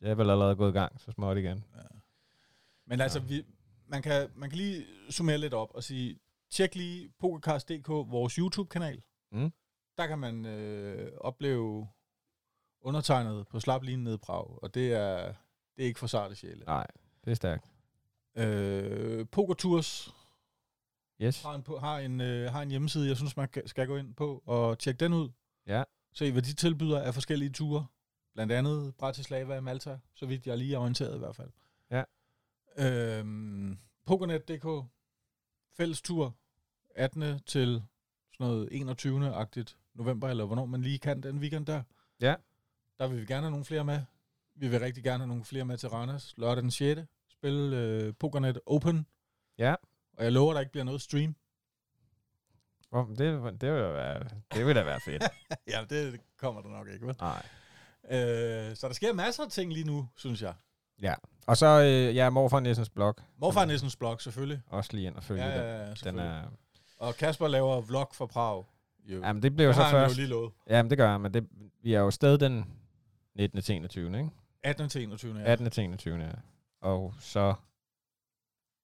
det er vel allerede gået i gang, så småt igen. Men altså, Ja. vi, man, kan, man kan lige summere lidt op og sige, tjek lige pokercast.dk, vores YouTube-kanal. Mm. Der kan man øh, opleve undertegnet på slap lige ned i Prag, og det er, det er ikke for sarte sjæle. Nej, det er stærkt. Øh, Pokertours Yes. har en, har, en, øh, har en hjemmeside, jeg synes, man skal gå ind på og tjekke den ud. Ja. Se, hvad de tilbyder af forskellige ture. Blandt andet Bratislava og Malta, så vidt jeg lige er orienteret i hvert fald. Øhm, Pokernet.dk, fælles tur, 18. til sådan noget 21. november, eller hvornår man lige kan den weekend der. Ja. Der vil vi gerne have nogle flere med. Vi vil rigtig gerne have nogle flere med til Randers. Lørdag den 6. Spil øh, Pokernet Open. Ja. Og jeg lover, der ikke bliver noget stream. Oh, det, det, vil være, det vil da være fedt. ja, det kommer der nok ikke, vel? Nej. Øh, så der sker masser af ting lige nu, synes jeg. Og så, øh, ja, Morfar Nissens blog. Morfar Nissens blog, selvfølgelig. Også lige ind og følge Ja, ja, ja, den. ja, er, Og Kasper laver vlog fra Prag. Jo. jamen, det bliver jo det så først. jo lige lovet. Jamen, det gør jeg, men det, vi er jo stadig den 19. til 21. Ikke? 18. til 21. Ja. 18. til 21. Ja. Og så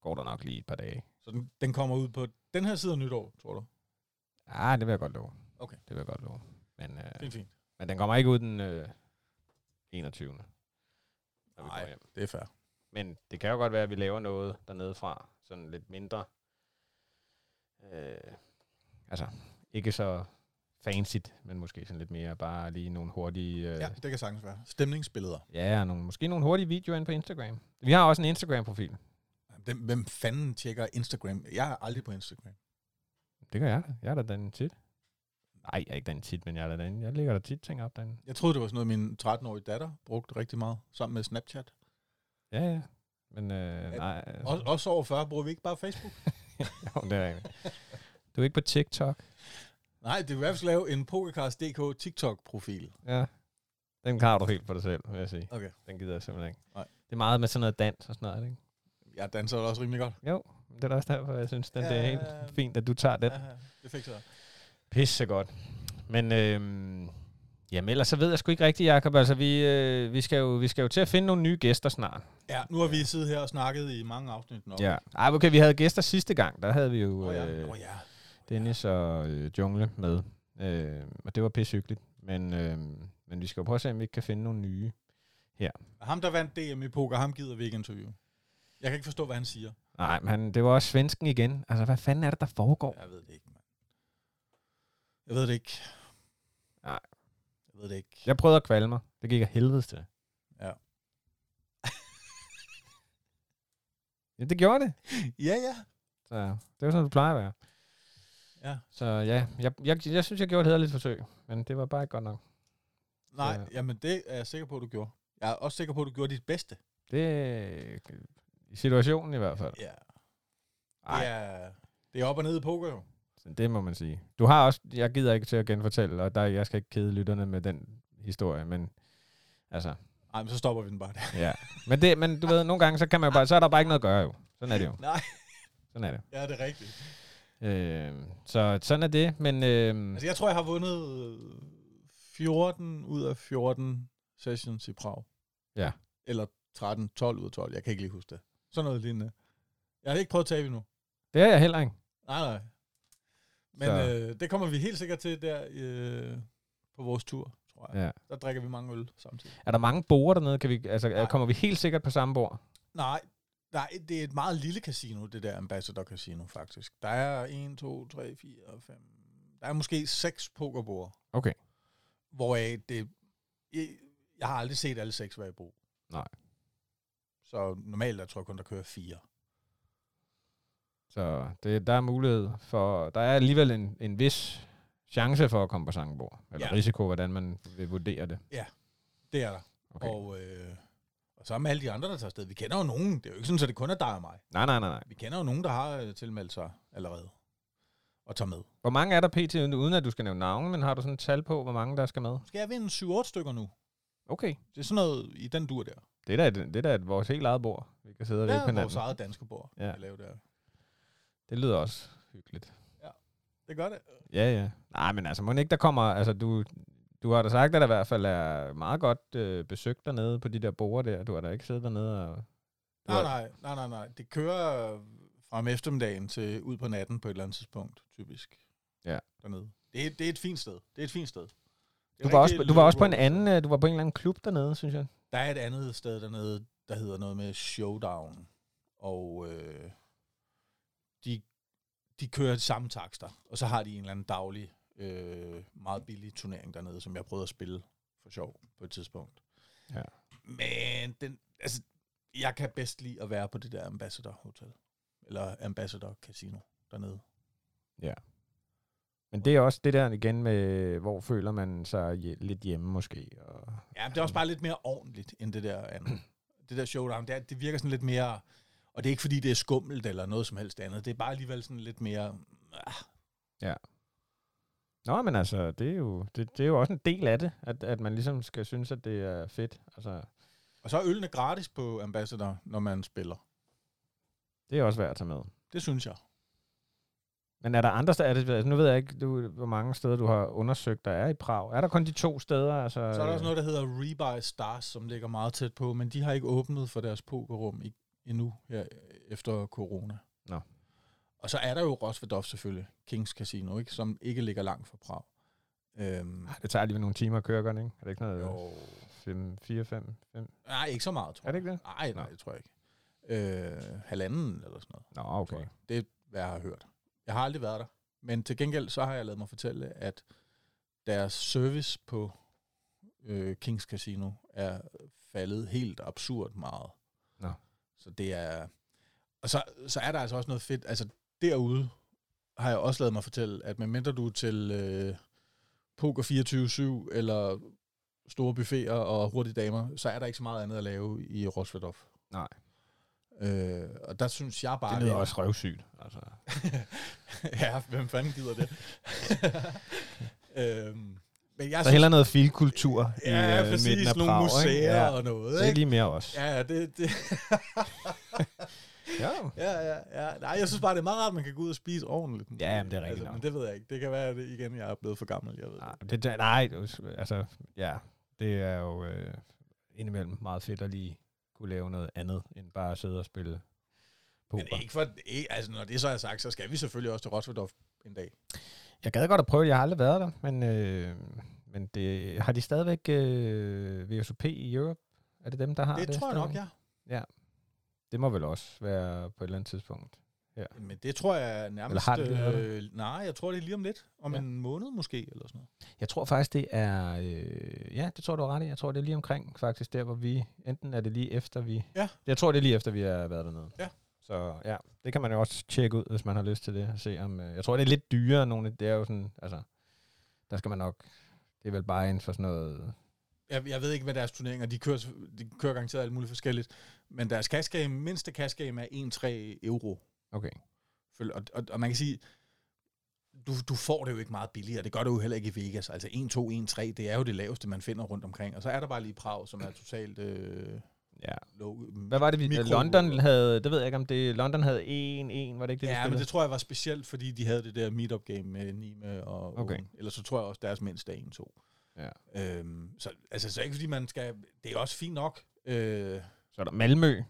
går der nok lige et par dage. Så den, den kommer ud på den her side af nytår, tror du? Ja, det vil jeg godt love. Okay. Det vil jeg godt love. Men, øh, Fint, fint. men den kommer ikke ud den øh, 21. når vi Nej. Det er fair. Men det kan jo godt være, at vi laver noget dernede fra. Sådan lidt mindre. Øh, altså, ikke så fancy, men måske sådan lidt mere bare lige nogle hurtige... Øh, Ja, det kan sagtens være. Stemningsbilleder. ja, nogle, måske nogle hurtige videoer ind på Instagram. Vi har også en Instagram-profil. Hvem, hvem fanden tjekker Instagram? Jeg er aldrig på Instagram. Det gør jeg da. Jeg er da den tit. Nej, jeg er ikke den tit, men jeg er da den. Jeg lægger der tit ting op derinde. Jeg troede, det var sådan noget, min 13-årige datter brugte rigtig meget, sammen med Snapchat. Ja, ja. Men øh, nej. Altså, Også, også over 40 bruger vi ikke bare Facebook. jo, det er rigtigt. Du er ikke på TikTok? Nej, det vil i hvert fald lave en Pokercast.dk TikTok-profil. Ja. Den har du helt for dig selv, vil jeg sige. Okay. Den gider jeg simpelthen ikke. Nej. Det er meget med sådan noget dans og sådan noget, ikke? Jeg danser også rimelig godt. Jo, det er da også derfor, jeg synes, den, Ja, det er ja, helt ja. fint, at du tager den. Ja, det fik jeg. Pisse godt. Men øhm, jamen, ellers så ved jeg sgu ikke rigtigt, Jacob. Altså, vi, øh, vi, skal jo, vi skal jo til at finde nogle nye gæster snart. Ja, nu har vi siddet her og snakket i mange afsnit nok. Ja. Ej, okay, vi havde gæster sidste gang. Der havde vi jo Oh, ja. øh, Oh, ja. Dennis og øh, Jungle med. Øh, og det var pisse hyggeligt. Men, øh, men vi skal jo prøve at se, om vi ikke kan finde nogle nye. Ham, der vandt DM i poker, ham gider vi ikke interviewe. Jeg kan ikke forstå, hvad han siger. Nej, men det var også svensken igen. Altså, hvad fanden er det, der foregår? Jeg ved det ikke, mand. Jeg ved det ikke. Nej. Jeg ved det ikke. Jeg prøvede at kvalme mig. Det gik af helvede til. Ja. ja, det gjorde det. Ja, ja. Så det var sådan, det plejer at være. Ja. Så ja, jeg, jeg, jeg synes, jeg gjorde et hederligt forsøg. Men det var bare ikke godt nok. Nej, Ja. jamen det er jeg sikker på, at du gjorde. Jeg er også sikker på, at du gjorde dit bedste. Det i situationen i hvert fald. Ja. Ej, Det er, det er op og ned i poker, jo. så det må man sige. Du har også, jeg gider ikke til at genfortælle, og der, jeg skal ikke kede lytterne med den historie, men altså, Nej, men så stopper vi den bare der. ja. Men, det, men du ved, nogle gange, så, kan man jo bare, så er der bare ikke noget at gøre jo. Sådan er det jo. Nej. Sådan er det. Ja, det er rigtigt. Øh, så sådan er det, men øh, Altså, jeg tror, jeg har vundet øh, 14 ud af 14 sessions i Prag. Ja. Eller 13, 12 ud af 12. Jeg kan ikke lige huske det. Sådan noget lignende. Jeg har ikke prøvet at tabe endnu. det er jeg heller ikke. Nej, nej. Men Så- øh, det kommer vi helt sikkert til der øh, på vores tur, tror jeg. Ja. Der drikker vi mange øl samtidig. Er der mange borer dernede? Kan vi, altså, Nej. kommer vi helt sikkert på samme bord? Nej, nej, det er et meget lille casino, det der Ambassador Casino, faktisk. Der er 1, 2, 3, 4, 5... Der er måske seks pokerbord, Okay. hvoraf det... Jeg, jeg har aldrig set alle seks være i brug. Nej. Så normalt der tror jeg kun, der kører fire. Så det, der er mulighed for, der er alligevel en, en vis chance for at komme på samme bord. Eller Ja. ja. risiko, hvordan man vil vurdere det. Det er der. Okay. Og, øh, og så med alle de andre, der tager afsted. Vi kender jo nogen. Det er jo ikke sådan, at det kun er dig og mig. Nej, nej, nej, nej. Vi kender jo nogen, der har øh, tilmeldt sig allerede. Og tager med. Hvor mange er der pt. uden at du skal nævne navne, men har du sådan et tal på, hvor mange der skal med? Skal jeg vinde 7-8 stykker nu? Okay. Det er sådan noget i den dur der. Det er da, et, det er da et, vores helt eget bord. Vi kan sidde og Det rive på er vores hinanden. eget danske bord, Ja. ja. vi laver der. Det lyder også hyggeligt. Det gør det. Ja, ja. Nej, men altså, må ikke der kommer... Altså, du, du har da sagt, at der i hvert fald er meget godt øh, besøgt dernede på de der borde der. Du har da ikke siddet dernede og... Nej, har- nej, nej, nej, nej. Det kører øh, fra om eftermiddagen til ud på natten på et eller andet tidspunkt, typisk. Ja. Dernede. Det det er et fint sted. Det er et fint sted. Du var, også, du var også på en anden... øh, Du var på en eller anden klub dernede, synes jeg. Der er et andet sted dernede, der hedder noget med Showdown. Og øh, de, de kører samme takster. Og så har de en eller anden daglig, øh, meget billig turnering dernede, som jeg prøvede at spille for sjov på et tidspunkt. Ja. Men den, altså, Jeg kan bedst lide at være på det der Ambassador Hotel. Eller Ambassador Casino dernede. Men det er også det der igen med, hvor føler man sig lidt hjemme måske. Og, Ja, men det er også bare lidt mere ordentligt, end det der andet. det der showdown, det, er, det virker sådan lidt mere... Og det er ikke, fordi det er skummelt eller noget som helst andet. Det er bare alligevel sådan lidt mere... Ah, Nå, men altså, det er, jo, det, det er jo også en del af det, at, at man ligesom skal synes, at det er fedt. Altså, Og så er ølene gratis på Ambassador, når man spiller. det er også værd at tage med. Det synes jeg. Men er der andre steder? Er det, altså, nu ved jeg ikke, du, hvor mange steder du har undersøgt, der er i Prag. Er der kun de to steder? Altså, Så er der også noget, der hedder Rebuy Stars, som ligger meget tæt på, men de har ikke åbnet for deres pokerrum endnu her efter corona. Nå. Og så er der jo Rosvedov selvfølgelig, Kings Casino, ikke? som ikke ligger langt fra Prag. Øhm, Det tager alligevel nogle timer at køre, ikke? Er det ikke noget? jo, 5, 4, 5, 5? nej, ikke så meget, tror Er det jeg. ikke det? Nej, nej, det tror jeg ikke. Øh, halvanden eller sådan noget. Nå, okay. jeg. Det er, hvad jeg har hørt. Jeg har aldrig været der. Men til gengæld, så har jeg lavet mig fortælle, at deres service på øh, Kings Casino er faldet helt absurd meget. Nå. Så det er... Og så, så er der altså også noget fedt. Altså derude har jeg også lavet mig fortælle, at medmindre du er til øh, Poker 24-7 eller store buffeter og hurtige damer, så er der ikke så meget andet at lave i Rosvedov. Nej. Øh, og der synes jeg bare... Det lyder også røvsygt. Altså. ja, hvem fanden gider det? øhm, men jeg Så heller noget filkultur i ja, øh, præcis, midten af nogle Prag, museer ikke? Ja, og noget, det er ikke? lige mere. Ja, ja, det, det Ja. ja, ja, ja. Nej, jeg synes bare, det er meget rart, at man kan gå ud og spise ordentligt. Altså, Ja, men det er rigtigt nok. Men det ved jeg ikke. Det kan være, at det, igen, jeg er blevet for gammel, jeg ved Nej, det. det, nej, altså, ja, det er jo øh, indimellem meget fedt at lige kunne lave noget andet, end bare at sidde og spille poker. Men ikke for, ikke, altså, når det så er sagt, så skal vi selvfølgelig også til Rosvedov en dag. Jeg gad godt at prøve, jeg har aldrig været der, men, øh, men det, har de stadigvæk øh, VSOP i Europe? Er det dem, der har det? det tror jeg nok, stadigvæk? ja. Det må vel også være på et eller andet tidspunkt. Men det tror jeg nærmest... har det eller øh, nej, jeg tror, det er lige om lidt. Om Ja. en måned måske, eller sådan noget. Jeg tror faktisk, det er... Øh, ja, det tror du er ret i. Jeg tror, det er lige omkring, faktisk, der hvor vi... Enten er det lige efter vi... Ja. Jeg tror, det er lige efter, vi har været dernede. Ja. Så ja, det kan man jo også tjekke ud, hvis man har lyst til det. Og se om, øh, jeg tror, det er lidt dyrere. Nogle, det er jo sådan... Altså, der skal man nok... Det er vel bare inden for sådan noget... Jeg, jeg ved ikke, hvad deres turneringer, de kører, de kører garanteret alt muligt forskelligt, men deres cash game, mindste cash game er 1-3 euro. Okay. Og, og, og man kan sige, du, du får det jo ikke meget billigere. Det gør du jo heller ikke i Vegas. Altså 1, 2, 1, 3, det er jo det laveste, man finder rundt omkring. Og så er der bare lige Prag, som er totalt øh, Ja. Hvad var det, vi... mikro- London havde... Det ved jeg ikke, om det... London havde 1-1, var det ikke det, Ja, men spillede? det tror jeg var specielt, fordi de havde det der meetup game med Nime og Okay. Owen. Ellers så tror jeg også, deres mindste er 1-2. Ja. Øhm, så, altså, så ikke fordi man skal... Det er også fint nok. Øh, Så er der Malmø.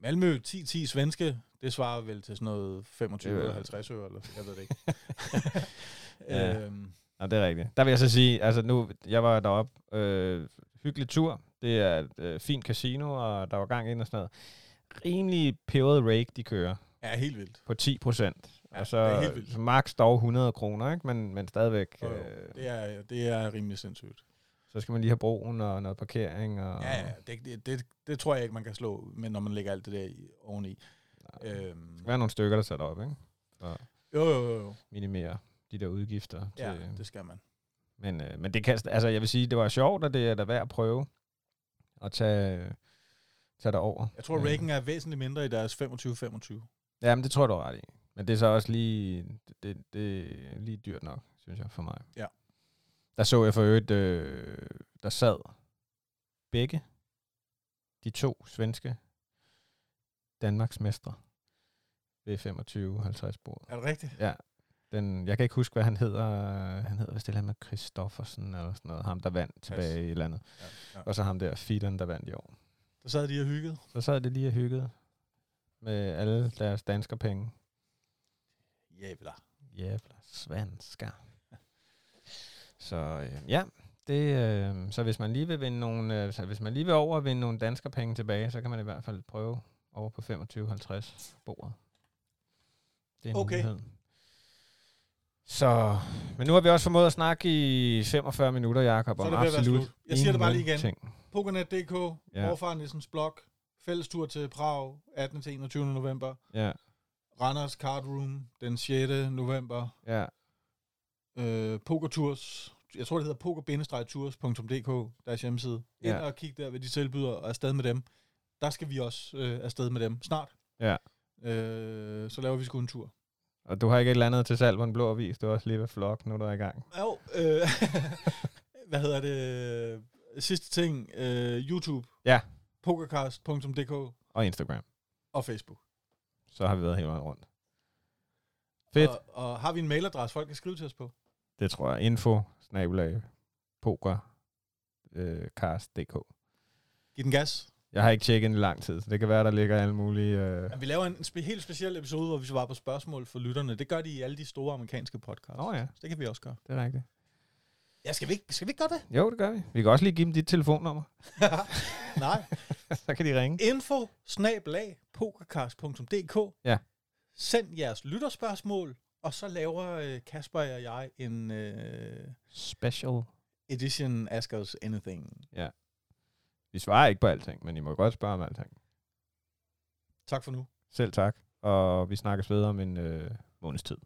Malmø 10-10 svenske, det svarer vel til sådan noget 25 Det er- eller 50 øre, eller jeg ved det ikke. Ja. øhm, Ja, det er rigtigt. Der vil jeg så sige, altså nu, jeg var deroppe, øh, hyggelig tur, det er et øh, fint casino, og der var gang ind og sådan noget. Rimelig peberet rake, de kører ja, helt vildt. på 10 procent. Ja, og det er så, helt vildt. så max dog 100 kroner, ikke? Men, men stadigvæk, Jo, jo. øh, Det, er, det er rimelig sindssygt. så skal man lige have broen og noget parkering. Og, Ja, ja det, det, det, det tror jeg ikke, man kan slå, men når man lægger alt det der i, oveni. Der Øhm, skal være nogle stykker, der sætter op, ikke? At jo, jo, jo, jo. minimere de der udgifter. Ja, til, det skal man. Men, øh, men det kan, altså jeg vil sige, det var sjovt, og det er da værd at prøve at tage, tage det over. Jeg tror, Øh, er væsentligt mindre i deres 25-25. Ja, men det tror jeg, du har ret i. Men det er så også lige, det, det er lige dyrt nok, synes jeg, for mig. Ja. Der så jeg for øvrigt, øh, der sad begge de to svenske Danmarks mestre ved 25-50 bordet. Er det rigtigt? Ja. Den, jeg kan ikke huske, hvad han hedder. Han hedder vist et eller andet med Christoffersen eller sådan noget. Ham, der vandt tilbage i landet. Ja, ja. Og så ham der, Fiedern, der vandt i år. Der sad de og hyggede. Så sad det lige og hyggede med alle deres danskerpenge. Jævla. Jævla svensker. Så øh, ja, det, øh, så hvis man lige vil vinde nogle, øh, så hvis man lige vil over vinde nogle danskerpenge tilbage, så kan man i hvert fald prøve over på 25-50 bordet. Det er en Okay. mulighed. Så, men nu har vi også formået at snakke i 45 minutter, Jakob, om absolut. Jeg siger det bare lige igen. ingenting. Pokernet.dk, Ja. Nissens blog, Fællestur til Prag 18. til 21. november. Ja, Randers Card Room den 6. november. ja. Øh, Pokertours. Jeg tror, det hedder poker-tours.dk, deres hjemmeside. Ind Ja. og kig der, hvad de tilbyder, og afsted med dem. Der skal vi også øh, afsted med dem snart. Ja. Øh, så laver vi sgu en tur. Og du har ikke et eller andet til salg på en blå avis, du er også lige ved flok, nu er du er i gang. Jo, øh, hvad hedder det? Sidste ting, øh, YouTube. Ja. Pokercast.dk Og Instagram. og Facebook. Så har vi været hele vejen rundt. Fedt. Og, og har vi en mailadresse, folk kan skrive til os på? Det tror jeg. Info, snabelag, poker, øh, cast.dk. Giv den gas. Jeg har ikke tjekket den i lang tid, så det kan være, der ligger alle mulige... Øh... Ja, vi laver en spe- helt speciel episode, hvor vi svarer på spørgsmål for lytterne. Det gør de i alle de store amerikanske podcasts. Åh oh, ja, Så det kan vi også gøre. det er rigtigt. Ja, skal vi ikke, skal vi ikke gøre det? Jo, det gør vi. Vi kan også lige give dem dit telefonnummer. Nej. så kan de ringe. Info snablag pokercast.dk Ja. Send jeres lytterspørgsmål, og så laver øh, Kasper og jeg en øh, Special. edition Ask Us Anything. Vi svarer ikke på alting, men I må godt spørge om alting. Tak for nu. Selv tak. Og vi snakkes videre om en øh, måneds tid.